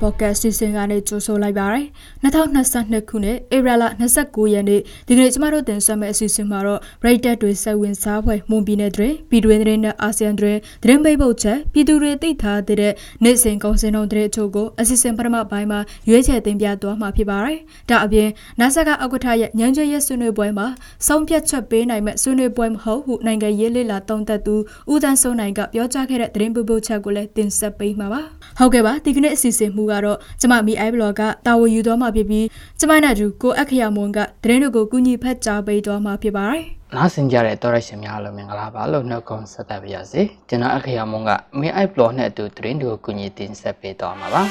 မလဲမြန်မာပေါ့ကတ်စီစဉ်ကနေကြိုဆိုလိုက်ပါရယ်2022ခုနှစ်ဧပြီလ29ရက်နေ့ဒီကနေ့ကျမတို့တင်ဆက်မယ့်အစီအစဉ်မှာတော့ဘရိတ်တက်တွေဆက်ဝင်စားဖွဲ့မွန်ပြည်နယ်တွင်ပြည်တွင်းသတင်းနဲ့အာဆီယံတွင်သတင်းပိတ်ပုတ်ချက်ပြည်သူတွေသိထားတဲ့နေ့စဉ်ကောင်းစင်တော်တဲ့အချို့ကိုအစီအစဉ်ပထမပိုင်းမှာရွေးချယ်တင်ပြသွားမှာဖြစ်ပါရယ်ဒါအပြင်နာဆာကဥက္ကဋ္ဌရဲ့ညံကျွဲရဲ့ဆွေးနွေးပွဲမှာဆုံးဖြတ်ချက်ပေးနိုင်မဲ့ဆွေးနွေးပွဲမဟုတ်ဟုနိုင်ငံရေးလေလာတုံးသက်သူဦးတန်းစိုးနိုင်ကပြောကြားခဲ့တဲ့သတင်းပိတ်ပုတ်ချက်ကိုလည်းတင်ဆက်ပေးမှာပါဟုတ်ကဲ့ပါဒီကနေ့အစီအစဉ်မှုကတော့ကျမမီအိုင်ဘလော့ကတာဝန်ယူသွားမှာဖြစ်ပြီးကျမနဲ့အတူကိုအခရမွန်ကသတင်းတွေကိုကူညီဖတ်ကြားပေးသွားမှာဖြစ်ပါတယ်နားဆင်ကြတဲ့တော်ရရှင်များအားလုံးမင်္ဂလာပါလို့နှုတ်ခွန်းဆက်သပါရစေကျွန်တော်အခရမွန်ကမီအိုင်ဘလော့နဲ့အတူသတင်းတွေကိုကူညီတင်ဆက်ပေးသွားမှာပါ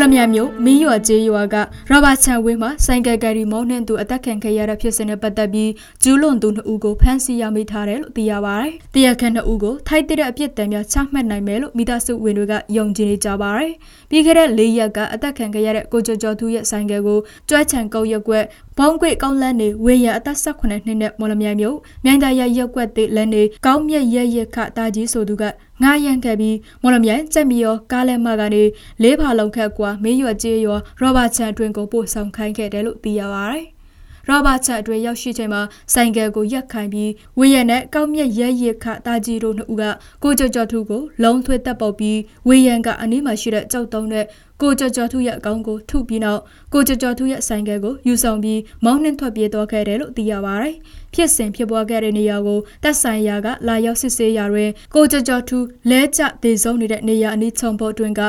မော်လမြိုင်မြို့မင်းရွာကျေးရွာကရောဘာချန်ဝင်းမှာဆိုင်ကယ်ကယ်ရီမောင်းနှင်သူအသက်ခံခဲ့ရတဲ့ဖြစ်စဉ်နဲ့ပတ်သက်ပြီးကျူးလွန်သူနှစ်ဦးကိုဖမ်းဆီးရမိထားတယ်လို့သိရပါတယ်။တရားခံနှစ်ဦးကိုထိုက်တဲ့အပြစ်ဒဏ်များချမှတ်နိုင်မယ်လို့မိသားစုဝင်တွေကယုံကြည်နေကြပါတယ်။ပြီးခဲ့တဲ့၄ရက်ကအသက်ခံခဲ့ရတဲ့ကိုကျော်ကျော်သူရဲ့ဆိုင်ကယ်ကိုကျွဲချန်ကုတ်ရက်ွက်ဘုံကွေကောင်းလန်းနေဝေရအသက်18နှစ်နဲ့မော်လမြိုင်မြို့မြိုင်သာရရက်ွက်တဲ့လန်းနေကောင်းမြက်ရက်ရက်ခတာကြီးဆိုသူက ငားရန်ခဲ့ပြီးမော်လမြိုင်ကြက်မီရောကားလက်မကနေလေးဖာလုံးခက်ကွာမင်းရွက်ကျေးရောရောဘာချန်အတွင်ကိုပို့ဆောင်ခိုင်းခဲ့တယ်လို့သိရပါတယ်။ရောဘာချန်အတွင်ရောက်ရှိချိန်မှာဆိုင်ကယ်ကိုရက်ခိုင်းပြီးဝေရနဲ့ကောက်မြက်ရဲရခတာကြီးတို့နှစ်ဦးကကိုကြော်ကြော်ထူကိုလုံးသွေးတက်ပုတ်ပြီးဝေရန်ကအနီးမှာရှိတဲ့ကြောက်တုံးနဲ့ ကိုကြော်ကြော်ထူရဲ့အကောင့်ကိုထုပြီးနောက်ကိုကြော်ကြော်ထူရဲ့ဆိုင်ကယ်ကိုယူဆောင်ပြီးမောင်းနှင်းထွက်ပြေးသွားခဲ့တယ်လို့သိရပါတယ်။ဖြစ်စဉ်ဖြစ်ပွားခဲ့တဲ့နေရာကိုတပ်ဆိုင်ရာကလာရောက်စစ်ဆေးရာတွင်ကိုကြော်ကြော်ထူလဲကျဒေဆုံးနေတဲ့နေရာအနီးချုံပေါ်တွင်က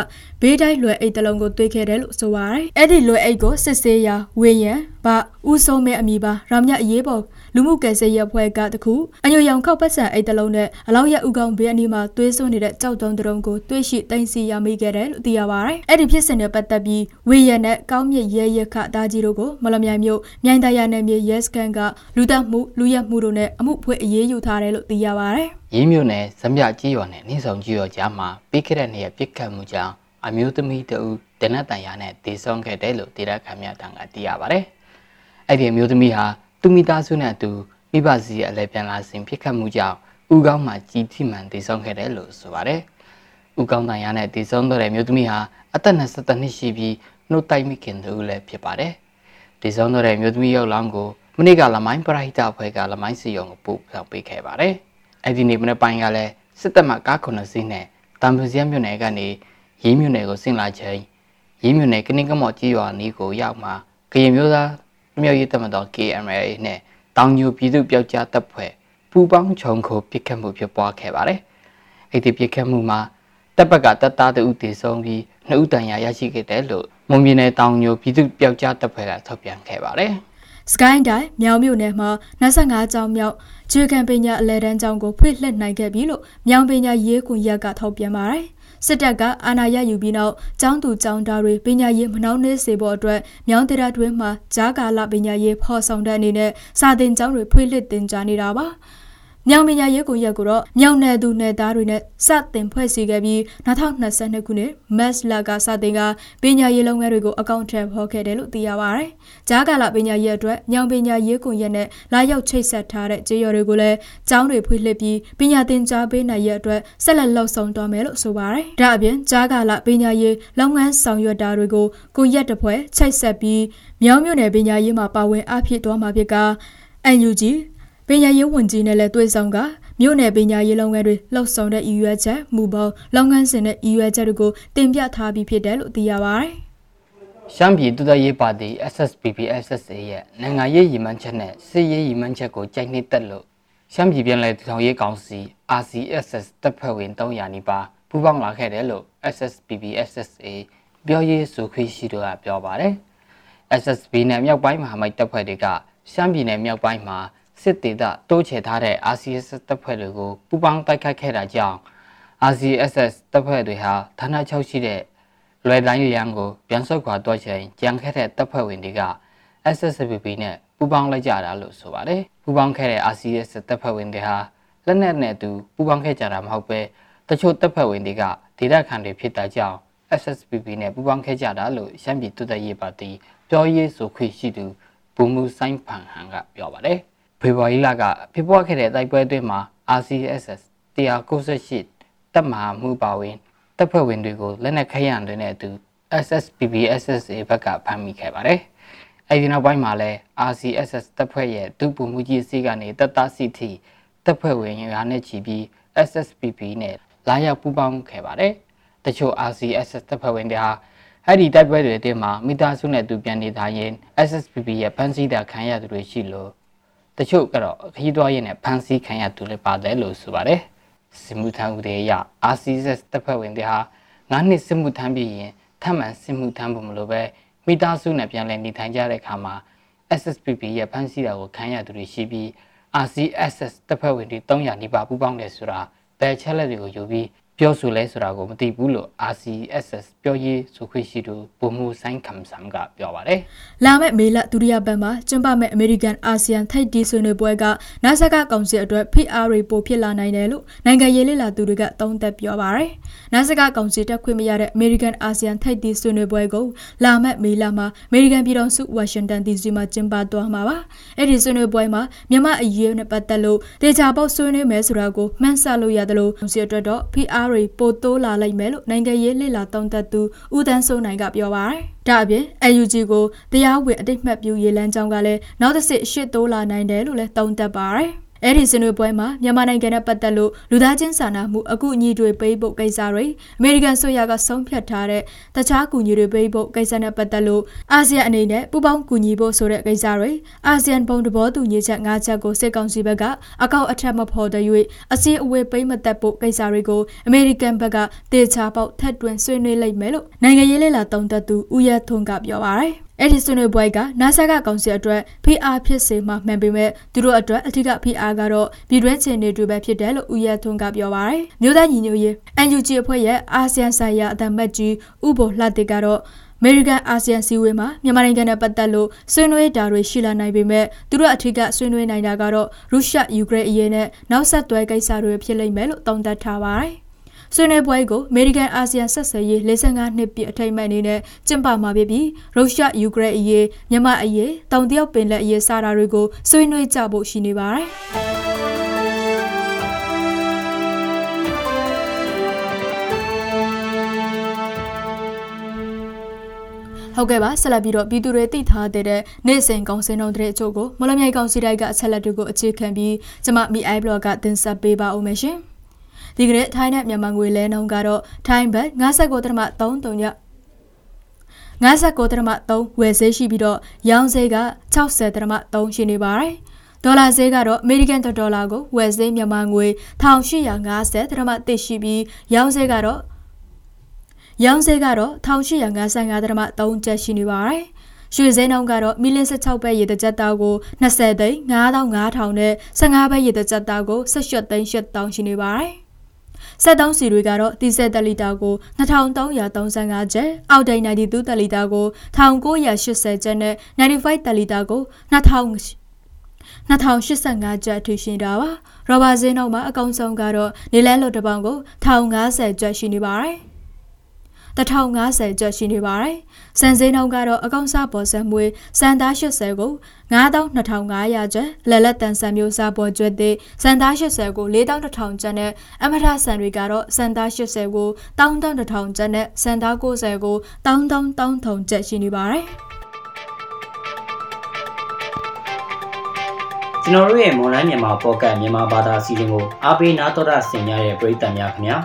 ဘေးတိုင်းလွယ်အိတ်တလုံးကိုတွေ့ခဲ့တယ်လို့ဆိုပါတယ်။အဲ့ဒီလွယ်အိတ်ကိုစစ်ဆေးရာဝေယံဗဦးဆုံးမဲ့အမိပါရမြအရေးပေါ် လူမှုကယ်ဆယ်ရေးအဖွဲ့ကတခုအညိုရောင်ခောက်ပတ်စံအိတ်တလုံးနဲ့အလောင်းရဥကောင်ဘေးအနီးမှာသွေးစွန်းနေတဲ့ကြောက်တုံးတုံးကိုတွေ့ရှိတင်စီရမိခဲ့တယ်လို့သိရပါတယ်။အဲ့ဒီဖြစ်စဉ်နဲ့ပတ်သက်ပြီးဝေရနဲ့ကောင်းမြစ်ရဲရခတာကြီးတို့ကိုမလမြိုင်မြို့မြိုင်တရနယ်မြေရဲစခန်းကလူတက်မှုလူရက်မှုတို့နဲ့အမှုဖွင့်အရေးယူထားတယ်လို့သိရပါတယ်။ရင်းမြို့နယ်ဇမြကြီးရွာနဲ့နှင်းဆောင်ကြီးရွာကြားမှာပြီးခဲ့တဲ့နေ့ပြစ်ခတ်မှုကြောင့်အမျိုးသမီးတဦးတနတ်တန်ရာနဲ့ဒေဆုံးခဲ့တယ်လို့ဒေသခံများထံကသိရပါတယ်။အဲ့ဒီအမျိုးသမီးဟာ သူမိသားစုနဲ့အတူမိဘစီအလဲပြန်လာစဉ်ပြစ်ခတ်မှုကြောင့်ဦးကောင်းမှာကြီးထိမှန်ဒေဆုံးခဲ့တယ်လို့ဆိုပါတယ်။ဦးကောင်းတန်ရာနဲ့ဒေဆုံးတော့တဲ့မျိုးသမီးဟာအသက်22နှစ်ရှိပြီးနှုတ်တိုက်မိခင်သူလည်းဖြစ်ပါတယ်။ဒေဆုံးတော့တဲ့မျိုးသမီးရောက်လောင်းကိုမနေ့ကလမိုင်းပရိုက်တာဖွဲ့ကလမိုင်းစီယုံကိုပို့ဆောင်ပေးခဲ့ပါတယ်။အဲဒီနေ့မနေ့ပိုင်းကလည်းစစ်တပ်မှကားခုနှစ်စီးနဲ့တံပူစရမြို့နယ်ကနေရေးမြို့နယ်ကိုဆင်းလာချိန်ရေးမြို့နယ်ကနင်းကမော့ကြီးရွာနီးကိုရောက်မှကရင်မျိုးသား မြောက်ရေးတပ်မတော် KMRA နဲ့တောင်ညိုပြည်သူ့ပျောက်ကြားတပ်ဖွဲ့ပူပေါင်းခြုံခိုပြစ်ခတ်မှုဖြစ်ပွားခဲ့ပါတယ်။အဲ့ဒီပြစ်ခတ်မှုမှာတပ်ဘက်ကတပ်သားတဦးတည်ဆုံးပြီးနှစ်ဦးတန်ရာရရှိခဲ့တယ်လို့မွန်ပြည်နယ်တောင်ညိုပြည်သူ့ပျောက်ကြားတပ်ဖွဲ့ကထုတ်ပြန်ခဲ့ပါတယ်။ Sky တိုင်းမြောင်မြို့နယ်မှာ25ကျောင်းမြောက်ဂျေကန်ပညာအလဲတန်းကျောင်းကိုဖွင့်လှစ်နိုင်ခဲ့ပြီလို့မြောင်ပညာရေးကွန်ရက်ကထုတ်ပြန်ပါတယ်။ စစ်တပ်ကအာဏာရယူပြီးနောက်ကျောင်းသူကျောင်းသားတွေပညာရေးမနှောင်းနှေးစေဖို့အတွက်မြောင်းတရားတွင်မှာဂျာကာလပညာရေးဖော်ဆောင်တဲ့အနေနဲ့စာသင်ကျောင်းတွေဖွင့်လှစ်တင်ကြားနေတာပါ။ မြောင်ပညာရေးကွန်ရက်ကိုတော့မြောင်နယ်သူနယ်သားတွေနဲ့စတင်ဖွဲ့စည်းခဲ့ပြီး2022ခုနှစ်မတ်လကစတင်ကပညာရေးလုပ်ငန်းတွေကိုအကောင့်ထဲဖော်ခဲ့တယ်လို့သိရပါတယ်။ဂျားကာလပညာရေးအတွက်မြောင်ပညာရေးကွန်ရက်နဲ့လာရောက်ချိတ်ဆက်ထားတဲ့ကြေးရော်တွေကိုလည်းကျောင်းတွေဖွင့်လှစ်ပြီးပညာသင်ကြားပေးနိုင်ရအတွက်ဆက်လက်လှုပ်ဆောင်သွားမယ်လို့ဆိုပါတယ်။ဒါအပြင်ဂျားကာလပညာရေးလုပ်ငန်းဆောင်ရွက်တာတွေကိုကွန်ရက်တစ်ဖွဲ့ချိတ်ဆက်ပြီးမြောင်မြို့နယ်ပညာရေးမှာပါဝင်အားဖြည့်သွားမှာဖြစ်ကအန်ယူဂျီ ပညာရေးဝန်ကြီးနဲ့လည်းတွေ့ဆုံကမြို့နယ်ပညာရေးလုပ်ငန်းတွေလှုပ်ဆောင်တဲ့ရည်ရွယ်ချက်မူပေါင်းလုပ်ငန်းစဉ်နဲ့ရည်ရွယ်ချက်တွေကိုတင်ပြထားပြီးဖြစ်တယ်လို့သိရပါတယ်။ရှမ်းပြည်တူတရေးပါတီ SSPP SSA ရဲ့နိုင်ငံရေးရည်မှန်းချက်နဲ့စစ်ရေးရည်မှန်းချက်ကိုကြိုက်နှစ်သက်လို့ရှမ်းပြည်ပြည်နယ်ထောင်ရေးကောင်စီ RCSS တပ်ဖွဲ့ဝင်300နီးပါးပူးပေါင်းလာခဲ့တယ်လို့ SSPP SSA ပြောရေးဆိုခွင့်ရှိသူကပြောပါတယ်။ SSB နဲ့မြောက်ပိုင်းမဟာမိတ်တပ်ဖွဲ့တွေကရှမ်းပြည်နယ်မြောက်ပိုင်းမှာ စစ်တေသတိုးချဲ့ထားတဲ့ RCSS တပ်ဖွဲ့တွေကိုပူးပေါင်းတိုက်ခိုက်ခဲ့တာကြောင့် RCSS တပ်ဖွဲ့တွေဟာဌာနချုပ်ရှိတဲ့လွယ်တိုင်းရန်ကိုပြန်ဆုတ်ခွာတော့ချိန်ကြံခဲ့တဲ့တပ်ဖွဲ့ဝင်တွေက SSPP နဲ့ပူးပေါင်းလိုက်ကြတာလို့ဆိုပါတယ်ပူးပေါင်းခဲ့တဲ့ RCSS တပ်ဖွဲ့ဝင်တွေဟာလက်နက်နဲ့တူပူးပေါင်းခဲ့ကြတာမဟုတ်ပဲတချို့တပ်ဖွဲ့ဝင်တွေကဒေသခံတွေဖြစ်တာကြောင့် SSPP နဲ့ပူးပေါင်းခဲ့ကြတာလို့ရှမ်းပြည်တူတရေးပါတီပြောရေးဆိုခွင့်ရှိသူဘူမူဆိုင်ဖန်ဟန်ကပြောပါတယ် ဖေဖော်ဝါရီလကဖြစ်ပွားခဲ့တဲ့တိုက်ပွဲအတွင်းမှာ RCSS 198တပ်မဟာမှုပါဝင်တပ်ဖွဲ့ဝင်တွေကိုလက်နက်ခဲယံတွေနဲ့အတူ SSPB SSA ဘက်ကဖမ်းမိခဲ့ပါတယ်။အဲဒီနောက်ပိုင်းမှာလည်း RCSS တပ်ဖွဲ့ရဲ့ဒုဗိုလ်မှူးကြီးစီကနေတပ်သားစီတီတပ်ဖွဲ့ဝင်ရာနဲ့ချီပြီး SSPB နဲ့လာရောက်ပူးပေါင်းခဲ့ပါတယ်။တချို့ RCSS တပ်ဖွဲ့ဝင်တွေဟာအဲ့ဒီတိုက်ပွဲတွေအတွင်းမှာမိသားစုနဲ့သူပြန်နေတာရင် SSPB ရဲ့ဖမ်းဆီးတာခံရသူတွေရှိလို့ တချို့ကတော့ခရီးသွားရင်နဲ့ဖမ်းဆီးခံရသူလည်းပါတယ်လို့ဆိုပါတယ်။စစ်မှုထမ်းဥဒေအရ RCSS တပ်ဖွဲ့ဝင်တွေဟာ9နှစ်စစ်မှုထမ်းပြီးရင်ထပ်မံစစ်မှုထမ်းဖို့မလိုပဲမိသားစုနဲ့ပြန်လည်နေထိုင်ကြတဲ့အခါမှာ SSPB ရဲ့ဖမ်းဆီးတာကိုခံရသူတွေရှိပြီး RCSS တပ်ဖွဲ့ဝင်တွေ300နီးပါးပူးပေါင်းတယ်ဆိုတာဘယ်ချက်လက်တွေကိုယူပြီး ပြောဆိုလဲဆိုတာကိုမသိဘူးလို့ RCSS ပြောရေးဆိုခွင့်ရှိသူဗိုလ်မှူးဆိုင်ခမ်ဆမ်ကပြောပါတယ်။လာမယ့်မေလဒုတိယပတ်မှာကျင်းပမယ့်အမေရိကန်အာဆီယံထိပ်တီးဆွေးနွေးပွဲကနာဆာကကောင်စီအတွက် PR တွေပိုဖြစ်လာနိုင်တယ်လို့နိုင်ငံရေးလေ့လာသူတွေကသုံးသပ်ပြောပါတယ်။နာဆာကကောင်စီတက်ခွင့်မရတဲ့အမေရိကန်အာဆီယံထိပ်တီးဆွေးနွေးပွဲကိုလာမယ့်မေလမှာအမေရိကန်ပြည်ထောင်စုဝါရှင်တန် DC မှာကျင်းပသွားမှာပါ။အဲ့ဒီဆွေးနွေးပွဲမှာမြန်မာအရေးနဲ့ပတ်သက်လို့တေချာပေါက်ဆွေးနွေးမယ်ဆိုတာကိုမှန်းဆလို့ရတယ်လို့ကောင်စီအတွက်တော့ PR တွေပိုတိုးလာလိမ့်မယ်လို့နိုင်ငံရေးလှစ်လာသုံးသပ်သူဦးတန်းစိုးနိုင်ကပြောပါတယ်။ဒါအပြင် AUG ကိုတရားဝင်အတိတ်မှတ်ပြုရေးလမ်းကြောင်းကလည်းနောက်တစ်ဆင့်ရှစ်တိုးလာနိုင်တယ်လို့လည်းသုံးသပ်ပါတယ်။ အဲ့ဒီဆွေးနွေးပွဲမှာမြန်မာနိုင်ငံနဲ့ပတ်သက်လို့လူသားချင်းစာနာမှုအကူအညီတွေပေးဖို့ကိစ္စတွေအမေရိကန်ဆိုရကဆုံးဖြတ်ထားတဲ့တခြားကူညီတွေပေးဖို့ကိစ္စနဲ့ပတ်သက်လို့အာဆီယံအနေနဲ့ပူးပေါင်းကူညီဖို့ဆိုတဲ့ကိစ္စတွေအာဆီယံဘုံတဘောတူညီချက်၅ချက်ကိုစစ်ကောင်စီဘက်ကအကောက်အထက်မဖော်တဲ့၍အစည်းအဝေးပိတ်မသက်ဖို့ကိစ္စတွေကိုအမေရိကန်ဘက်ကတေချာပေါက်ထပ်တွင်ဆွေးနွေးလိုက်မယ်လို့နိုင်ငံရေးလေလာတုံးသက်သူဦးရထွန်းကပြောပါရယ် အဲ့ဒီဆွေးနွေးပွဲကနာဆာကကောင်စီအတွက် PR ဖြစ်စေမှမှန်ပေမဲ့သူတို့အတွက်အထူး PR ကတော့ပြည်တွင်းချင်နေတွေပဲဖြစ်တယ်လို့ဦးရထွန်းကပြောပါရယ်မြို့သားညီညွတ်ရေး NUG အဖွဲ့ရဲ့အာဆီယံဆိုင်ရာအသံမတ်ကြီးဥပိုလှတိကတော့အမေရိကန်အာဆီယံစီဝေးမှာမြန်မာနိုင်ငံနဲ့ပတ်သက်လို့ဆွေးနွေးတာတွေရှိလာနိုင်ပေမဲ့သူတို့အထူးကဆွေးနွေးနိုင်တာကတော့ရုရှားယူကရိန်းအရေးနဲ့နောက်ဆက်တွဲကိစ္စတွေဖြစ်လိမ့်မယ်လို့သုံးသပ်ထားပါတယ် ဆွေးနွေးပွဲကိုအမေရိကန်အာဆီယံဆက်ဆံရေး45နှစ်ပြည့်အထိမ်းအမှတ်အနေနဲ့ကျင်းပမှာဖြစ်ပြီးရုရှားယူကရိန်းအရေးမြန်မာအရေးတောင်တရုတ်ပင်လယ်အရေးစတာတွေကိုဆွေးနွေးကြဖို့ရှိနေပါတယ်ဟုတ်ကဲ့ပါဆက်လက်ပြီးတော့ပြည်သူတွေသိထားတဲ့နေ့စဉ်ကောင်းစင်တော်တဲ့အချို့ကိုမလမြိုင်ကောင်စီတိုင်းကအချက်လက်တွေကိုအခြေခံပြီးကျမ MI blog ကတင်ဆက်ပေးပါဦးမယ်ရှင်။ ဒီကနေ့ထိုင်းနဲ့မြန်မာငွေလဲနှုန်းကတော့ထိုင်းဘတ်59.33ည59.3ဝယ်ဈေးရှိပြီးတော့ရောင်းဈေးက60.3ရှိနေပါတယ်။ဒေါ်လာဈေးကတော့အမေရိကန်ဒေါ်လာကိုဝယ်ဈေးမြန်မာငွေ1850.3ရှိပြီးရောင်းဈေးကတော့ရောင်းဈေးကတော့1855.3ကျပ်ရှိနေပါတယ်။ရွှေစဲနှုန်းကတော့မီလင်း16ပဲရေတကြက်သားကို20သိန်း9500နဲ့15ပဲရေတကြက်သားကို18သိန်း8000ရှိနေပါတယ်။ 73စီတွေကတော့တီဆက်တလီတာကို2335ကျပ်အောက်ဒိန်92တလီတာကို1980ကျပ်နဲ့95တလီတာကို2000 2085ကျပ်ထိရှိတာပါရောဘာဇင်းတို့မှာအကောင်ဆုံးကတော့နေလန်းလိုတပေါင်ကို1050ကျပ်ရှိနေပါတယ် 1050ကျပ်ရှိနေပါတယ်။စံစင်းနှုန်းကတော့အကောင်စားပေါ်ဆက်မွေးစံသား80ကို92,500ကျပ်လက်လက်တန်ဆန်မျိုးစားပေါ်ကျွတ်တဲ့စံသား80ကို4,100ကျပ်နဲ့အမထဆန်တွေကတော့စံသား80ကို1,100ကျပ်နဲ့စံသား90ကို1,100ကျပ်ရှိနေပါတယ်။ကျွန်တော်တို့ရဲ့မွန်လန်းမြန်မာပေါ့ကတ်မြန်မာဘာသာအစီအစဉ်ကိုအားပေးနားတော်တာဆင်ကြတဲ့ပရိသတ်များခင်ဗျာ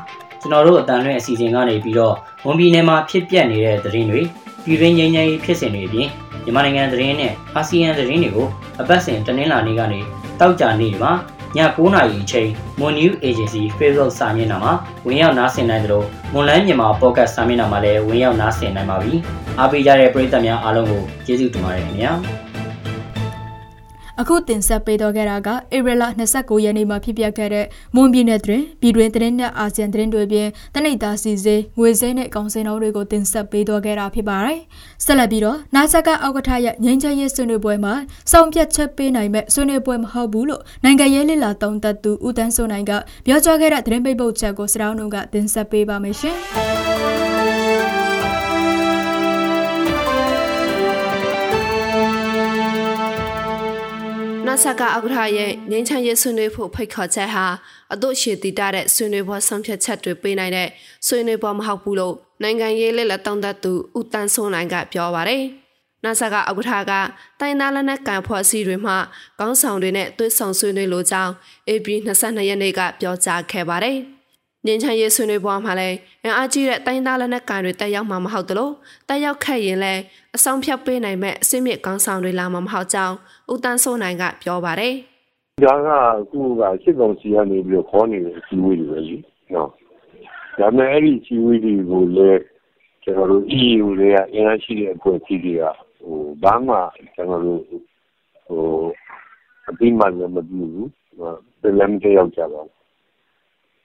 ကျွန်တော်တို့အတန်လွင့်အစီအစဉ်ကနေပြီးတော့ဝန်ပြည်နယ်မှာဖြစ်ပျက်နေတဲ့သတင်းတွေပြည်တွင်းငြိမ်းချမ်းရေးဖြစ်စဉ်တွေအပြင်မြန်မာနိုင်ငံသတင်းနဲ့အာဆီယံသတင်းတွေကိုအပတ်စဉ်တနင်္လာနေ့ကနေတောက်ကြနေ့မှာည9:00နာရီအချိန် Moon News Agency Facebook စာမျက်နှာမှာဝင်ရောက်နားဆင်နိုင်သလိုမွန်လန်းမြန်မာ Podcast စာမျက်နှာမှာလည်းဝင်ရောက်နားဆင်နိုင်ပါပြီ။အားပေးကြတဲ့ပရိသတ်များအားလုံးကိုကျေးဇူးတင်ပါတယ်ခင်ဗျာ။ အခုတင်ဆက်ပေးတော့ခဲ့တာကဧပြီလ29ရက်နေ့မှာဖြစ်ပျက်ခဲ့တဲ့မွန်ပြည်နယ်တွင်ပြည်တွင်သတင်းနဲ့အာဆီယံသတင်းတွေပြင်တနိဒာစီစေးငွေစင်းနဲ့ကောင်စင်တော်တွေကိုတင်ဆက်ပေးတော့ခဲ့တာဖြစ်ပါတယ်။ဆက်လက်ပြီးတော့နာဆက်ကအောက်ကထရဲ့ငင်းချရေးဆွေးနွေးပွဲမှာစောင့်ပြတ်ချက်ပေးနိုင်မဲ့ဆွေးနွေးပွဲမဟုတ်ဘူးလို့နိုင်ငံရေးလှလာတုံးသက်သူဦးတန်းစိုးနိုင်ကပြောကြားခဲ့တဲ့သတင်းပိတ်ပုတ်ချက်ကိုစတောင်းတို့ကတင်ဆက်ပေးပါမယ်ရှင်။ ဆာကဥက္ကဋ္ဌရဲ့ငင်းချမ်းရေးဆွေးနွေးဖို့ဖိတ်ခေါ်ချက်ဟာအတို့ရှည်တည်တဲ့ဆွေးနွေးပွဲဆုံးဖြတ်ချက်တွေပေးနိုင်တဲ့ဆွေးနွေးပွဲမဟုတ်ဘူးလို့နိုင်ငံရေးလက်လက်တောင်းတသူဦးတန်းစိုးနိုင်ကပြောပါရယ်။နာဆာကဥက္ကဋ္ဌကတိုင်းသားလက်နက်ကန်ဖွဲ့စည်းတွေမှကောင်းဆောင်တွေနဲ့သွေးဆောင်ဆွေးနွေးလိုကြောင်း AB 22ရက်နေ့ကပြောကြားခဲ့ပါတယ်။ ငင်းချမ်းရေးဆွေးနွေးပွဲမှာလည်းအင်အားကြီးတဲ့တိုင်းသားလက်နက်ကန်တွေတက်ရောက်မှာမဟုတ်သလိုတက်ရောက်ခဲ့ရင်လည်းအဆောင်ဖြတ်ပေးနိုင်မဲ့အစစ်မြစ်ကောင်းဆောင်တွေလာမှာမဟုတ်ကြောင်းဦးတန်းစိုးနိုင်ကပြောပါတယ်။ဒါကအခုကစစ်ကောင်စီကနေပြီးတော့ခေါ်နေတဲ့အစည်းအဝေးတွေပဲလीနော်။ဒါမဲ့အဲ့ဒီအစည်းအဝေးတွေကိုလည်းကျွန်တော်တို့ EU တွေကအင်အားရှိတဲ့အဖွဲ့အစည်းတွေကဟိုဘာမှကျွန်တော်တို့ဟိုအပြီးမှလည်းမပြီးဘူး။ပြန်လည်းမကြောက်ကြပါဘူး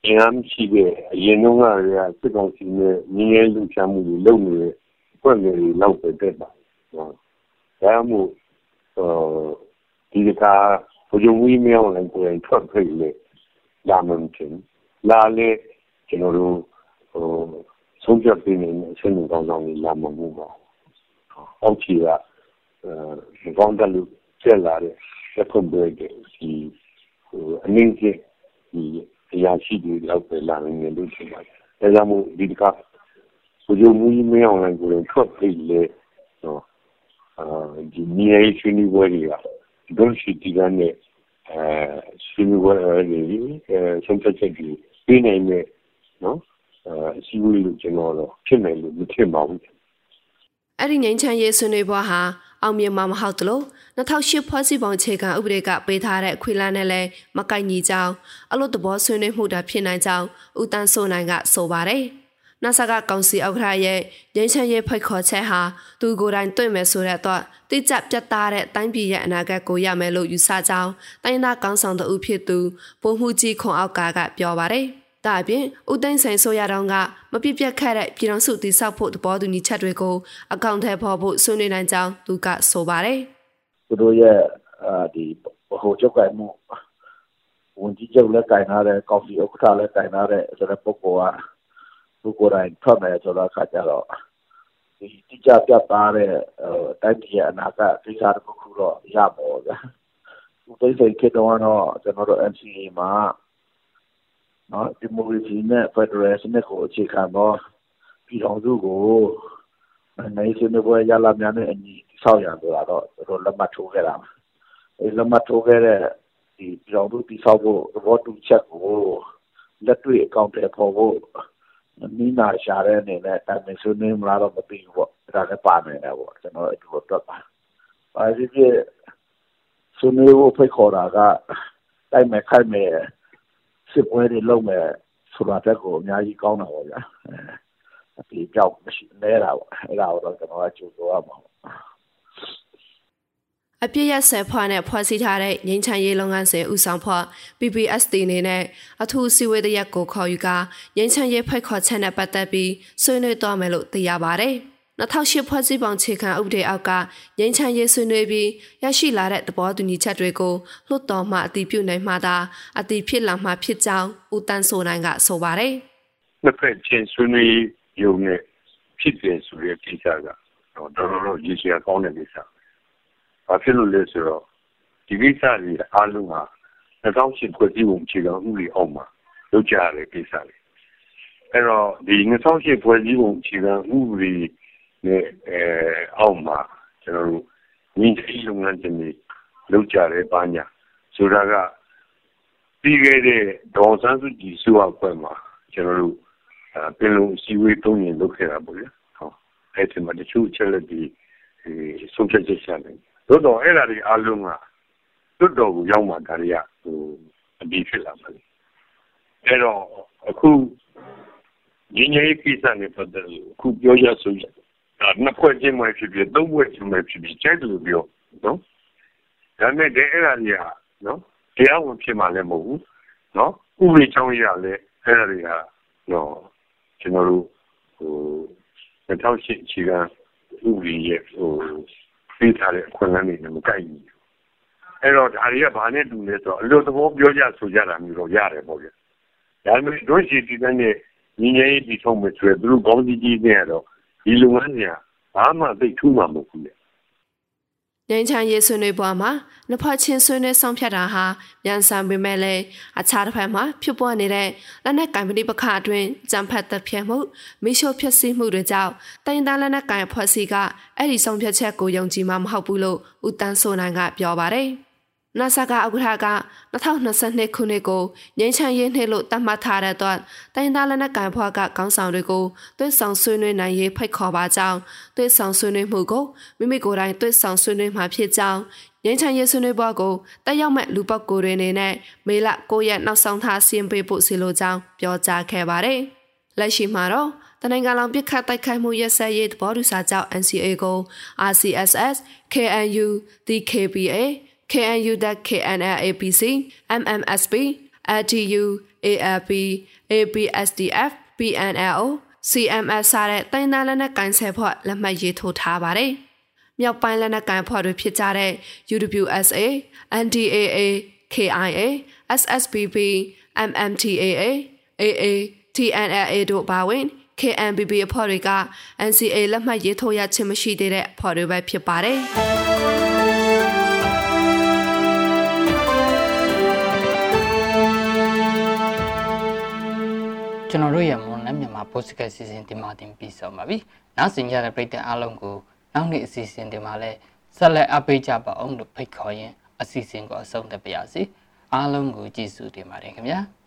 အင်အားမရှိတဲ့အရင်တုန်းကလည်းစစ်ကောင်စီနဲ့ငင်းရဲလူချမှုတွေလုပ်နေတဲ့ဖွဲ့ငယ်တွေလောက်ပဲတက်ပါနော်ဒါမှမဟုတ်ဒီကဘုံဝီမြောင်းလည်းကိုယ်ထွက်ဖိတ်လေလာမှန်ချင်းလာလေကျွန်တော်တို့ဟိုဆုံးဖြတ်ပေးနေတဲ့အဆင့်ကောင်းဆောင်တွေလာမှမှုပါအောက်ချီကအဲကောင်းတယ်လို့ဆက်လာတဲ့ဆက်ဖွင့်ပေးတဲ့ဒီဟိုအနည်းကြီးဒီ အရာရှိတွေလောက်ပဲလာနိုင်တယ်လို့ထင်ပါတယ်။ဒါကြောင့်မို့ဒီတခါကိုကြုံမှုမင်းအောင်လည်းကိုယ်ထွက်ပြေးလေတော့အာဒီနေရာရှိနေဝဲတွေကဒုရှိတီကနေအဲရှိနေဝဲတွေအဲဆုံးဖြတ်ချက်တွေပြီးနိုင်မယ်နော်အဲစီဝီလို့ကျွန်တော်တော့ဖြစ်နိုင်လို့မထင်ပါဘူး။ အဲ့ဒီငိမ့်ချမ်းရေးဆွေးနွေးပွဲဟာအောင်မြင်မှာမဟုတ်သလို2008ဖွဲ့စည်းပုံခြေခံဥပဒေကပေးထားတဲ့ခွေလန်းနဲ့လည်းမကိုက်ညီကြောင်းအလို့တဘောဆွေးနွေးမှုတာဖြစ်နိုင်ကြောင်းဦးတန်းစိုးနိုင်ကဆိုပါတယ်။နာဆာကကောင်စီဥက္ကဋ္ဌရဲ့ရင်းချမ်းရေးဖိတ်ခေါ်ချက်ဟာသူကိုယ်တိုင်တွေ့မယ်ဆိုတဲ့တော့တိကျပြတ်သားတဲ့တိုင်းပြည်ရဲ့အနာဂတ်ကိုရမယ်လို့ယူဆကြောင်းတိုင်းသားကောင်ဆောင်သူဖြစ်သူပုံမှုကြီးခွန်အောက်ကကပြောပါတယ်။ ဒါအပြင်ဦးသိန်းဆိုင်ဆိုရတောင်းကမပြပြခတ်တဲ့ပြည်တော်စုတိဆောက်ဖို့သဘောတူညီချက်တွေကိုအကောင့်ထဲပေါ်ဖို့ဆွေးနွေးနိုင်ကြောင်းသူကဆိုပါတယ်။သူတို့ရဲ့ဒီဟိုချုပ်ကမှုဝန်ကြီးချုပ်လည်းကင်ထားတဲ့ကော်ဖီဥက္ကဋ္ဌလည်းကင်ထားတဲ့ဆိုတဲ့ပုဂ္ဂိုလ်ကသူကိုယ်တိုင်ထွက်မယ်ဆိုတော့ခါကြတော့ဒီတိကျပြတ်သားတဲ့တိုင်းပြည်ရဲ့အနာဂတ်ကိစ္စတစ်ခုတော့ရပါတော့ဗျာ။ဦးသိန်းစိန်ခေတ္တကတော့ကျွန်တော်တို့ NCA မှာ နော်ဒီမိုကရေစီနဲ့ဖက်ဒရယ်စနစ်ကိုအခြေခံသောပြည်ထောင်စုကိုနိုင်စနစ်ပွဲရလာများနဲ့အညီဆောက်ရဆိုတာတော့တို့လက်မှတ်ထိုးခဲ့တာအဲလက်မှတ်ထိုးခဲ့တဲ့ဒီပြည်ထောင်စုတည်ဆောက်ဖို့သဘောတူချက်ကိုလက်တွေ့အကောင့်တွေပေါ်ဖို့နီးနာရှာတဲ့အနေနဲ့အမေဆွေးနွေးမလားတော့မသိဘူးပေါ့ဒါလည်းပါနေတယ်ပေါ့ကျွန်တော်အတူတူပါပါဒီပြဆွေးနွေးဖို့ဖိတ်ခေါ်တာကတိုက်မဲ့ခိုက်မဲ့ စစ်ပွဲတွေလုပ်မယ်ဆိုတာတက်ကိုအများကြီးကောင်းတာပေါ့ဗျာအဲဒီကြောက်မရှိနေတာပေါ့အဲ့ဒါတော့ကျွန်တော်ကကြိုးဆိုရမှာပေါ့အပြည့်ရဆယ်ဖွားနဲ့ဖွဲ့စည်းထားတဲ့ငင်းချမ်းရေးလုပ်ငန်းစဉ်ဦးဆောင်ဖွဲ့ PPSD အနေနဲ့အထူးစီဝေးတရက်ကိုခေါ်ယူကာငင်းချမ်းရေးဖိတ်ခေါ်ချက်နဲ့ပတ်သက်ပြီးဆွေးနွေးသွားမယ်လို့သိရပါဗျ။ 2008ဖွဲ့စည်းပုံခြေခံဥပဒေအောက်ကငြိမ်းချမ်းရေးဆွေးနွေးပြီးရရှိလာတဲ့သဘောတူညီချက်တွေကိုလွှတ်တော်မှအတည်ပြုနိုင်မှသာအတည်ဖြစ်လာမှဖြစ်ကြောင်းဦးတန်းစိုးနိုင်ကဆိုပါတယ်။နှစ်ဖက်ချင်းဆွေးနွေးရုံနဲ့ဖြစ်တယ်ဆိုတဲ့ကိစ္စကတော့တော်တော်ရည်စရာကောင်းတဲ့ကိစ္စ။ဘာဖြစ်လို့လဲဆိုတော့ဒီကိစ္စတွေအားလုံးက2008ဖွဲ့စည်းပုံခြေခံဥပဒေအောက်မှာလုပ်ကြရတဲ့ကိစ္စတွေ။အဲ့တော့ဒီ2008ဖွဲ့စည်းပုံခြေခံဥပဒေ နဲ့အဲအောက်မှာကျွန်တော်တို့ညီကြီးလုပ်ငန်းရှင်တွေလုပ်ကြတယ်ပါညာဆိုတာကပြီးခဲ့တဲ့ဒေါ်စန်းစုကြည်စုအဖွဲ့မှာကျွန်တော်တို့ပင်လုံစီဝေးသုံးရင်လုပ်ခဲ့တာပေါ့လေဟောအဲ့ဒီမှာတချို့ချက်လက်ဒီဆုံးဖြတ်ချက်ရှာတယ်တို့တော့အဲ့ဒါတွေအားလုံးကတွတ်တော်ကိုရောက်မှဒါတွေကဟိုအပြီးဖြစ်လာပါလေအဲ့တော့အခုညီညီကိစ္စနဲ့ပတ်သက်လို့အခုပြောရဆိုရ နှစ်ဖွဲ့ချင်းမှဖြစ်ဖြစ်သုံးဖွဲ့ချင်းမှဖြစ်ဖြစ်ကျဲတယ်လို့ပြောနော်ဒါနဲ့တည်းအဲ့ဒါကြီးဟာနော်တရားဝင်ဖြစ်မှလည်းမဟုတ်ဘူးနော်ဥပဒေချောင်းရလည်းအဲ့ဒါတွေဟာနော်ကျွန်တော်တို့ဟို2008အခြေခံဥပဒေရဲ့ဟိုပေးထားတဲ့အခွင့်အရေးတွေမကိုက်ဘူးအဲ့တော့ဒါတွေကဘာနဲ့တူလဲဆိုတော့အလို့သဘောပြောကြဆိုကြတာမျိုးတော့ရတယ်ပေါ့ဗျာဒါပေမဲ့တို့ရှိတည်တဲ့ညီငယ်ရေးပြီးဆုံးမယ်ဆိုရယ်သူတို့ကောင်းကြီးကြီးနဲ့တော့ ဒီလုပ်ငန်းတွေကဘာမှသိထူးမှာမဟုတ်ဘူးလေငင်းချမ်းရေးဆွေးနွေးပွဲမှာနှစ်ဖက်ချင်းဆွေးနွေးဆောင်ဖြတ်တာဟာမြန်ဆန်ပေမဲ့လည်းအခြားတစ်ဖက်မှာဖြစ်ပေါ်နေတဲ့လက်နက်ကင်ပဏိပခအတွင်းကြံဖက်တပ်ဖြတ်မှုမိရှုဖြစ်စီမှုတွေကြောင့်တိုင်းသားလက်နက်ကင်ဖွဲ့စည်းကအဲ့ဒီဆောင်ဖြတ်ချက်ကိုယုံကြည်မှမဟုတ်ဘူးလို့ဦးတန်းစိုးနိုင်ကပြောပါတယ်။ နာဆာကဥက္ကဋ္ဌက2022ခုနှစ်ကိုငင်းချမ်းရေးနှစ်လို့သတ်မှတ်ထားတဲ့အတွက်တိုင်းသားလက်နက်ကိုင်ဖွဲ့ကကောင်းဆောင်တွေကိုသွေးဆောင်ဆွေးနွေးနိုင်ရေးဖိတ်ခေါ်ပါကြောင်းသွေးဆောင်ဆွေးနွေးမှုကိုမိမိကိုယ်တိုင်သွေးဆောင်ဆွေးနွေးမှာဖြစ်ကြောင်းငင်းချမ်းရေးဆွေးနွေးပွဲကိုတက်ရောက်မဲ့လူပုဂ္ဂိုလ်တွေအနေနဲ့မေလ9ရက်နောက်ဆုံးထားစီရင်ပေးဖို့စီလိုကြောင်းပြောကြားခဲ့ပါတယ်။လက်ရှိမှာတော့တနင်္ဂနွေပြစ်ခတ်တိုက်ခိုက်မှုရက်စက်ရေးသဘောတူစာချုပ် NCA ကို RCSS, KNU, DKBA KNU.KNLAPC, MMSB, LTU, ALP, ABSDF, PNLO, CMS စတဲ့တိုင်းသားလက်နက်ကိုင်ဆယ်ဖွဲ့လက်မှတ်ရေးထိုးထားပါတယ်။မြောက်ပိုင်းလက်နက်ကိုင်ဖွဲ့တွေဖြစ်ကြတဲ့ UWSA, NDAA, KIA, SSBB, MMTAA, AA, TNLA တို့ပါဝင် KNBB အဖွဲ့တွေက NCA လက်မှတ်ရေးထိုးရခြင်းမရှိသေးတဲ့အဖွဲ့တွေပဲဖြစ်ပါတယ်။ ကျွန်တော်တို့ရဲ့မွန်နဲ့မြန်မာ podcast စီစဉ်ဒီမှာတင်ပြီးဆုံးပါပြီ။နောက်ဆင်ကြတဲ့ပရိသတ်အားလုံးကိုနောက်နေ့အစီအစဉ်ဒီမှာလည်းဆက်လက်အပိတ်ကြပါအောင်လို့ဖိတ်ခေါ်ရင်အစီအစဉ်ကိုအဆုံးသတ်ပါရစေ။အားလုံးကိုကျေးဇူးတင်ပါတယ်ခင်ဗျာ။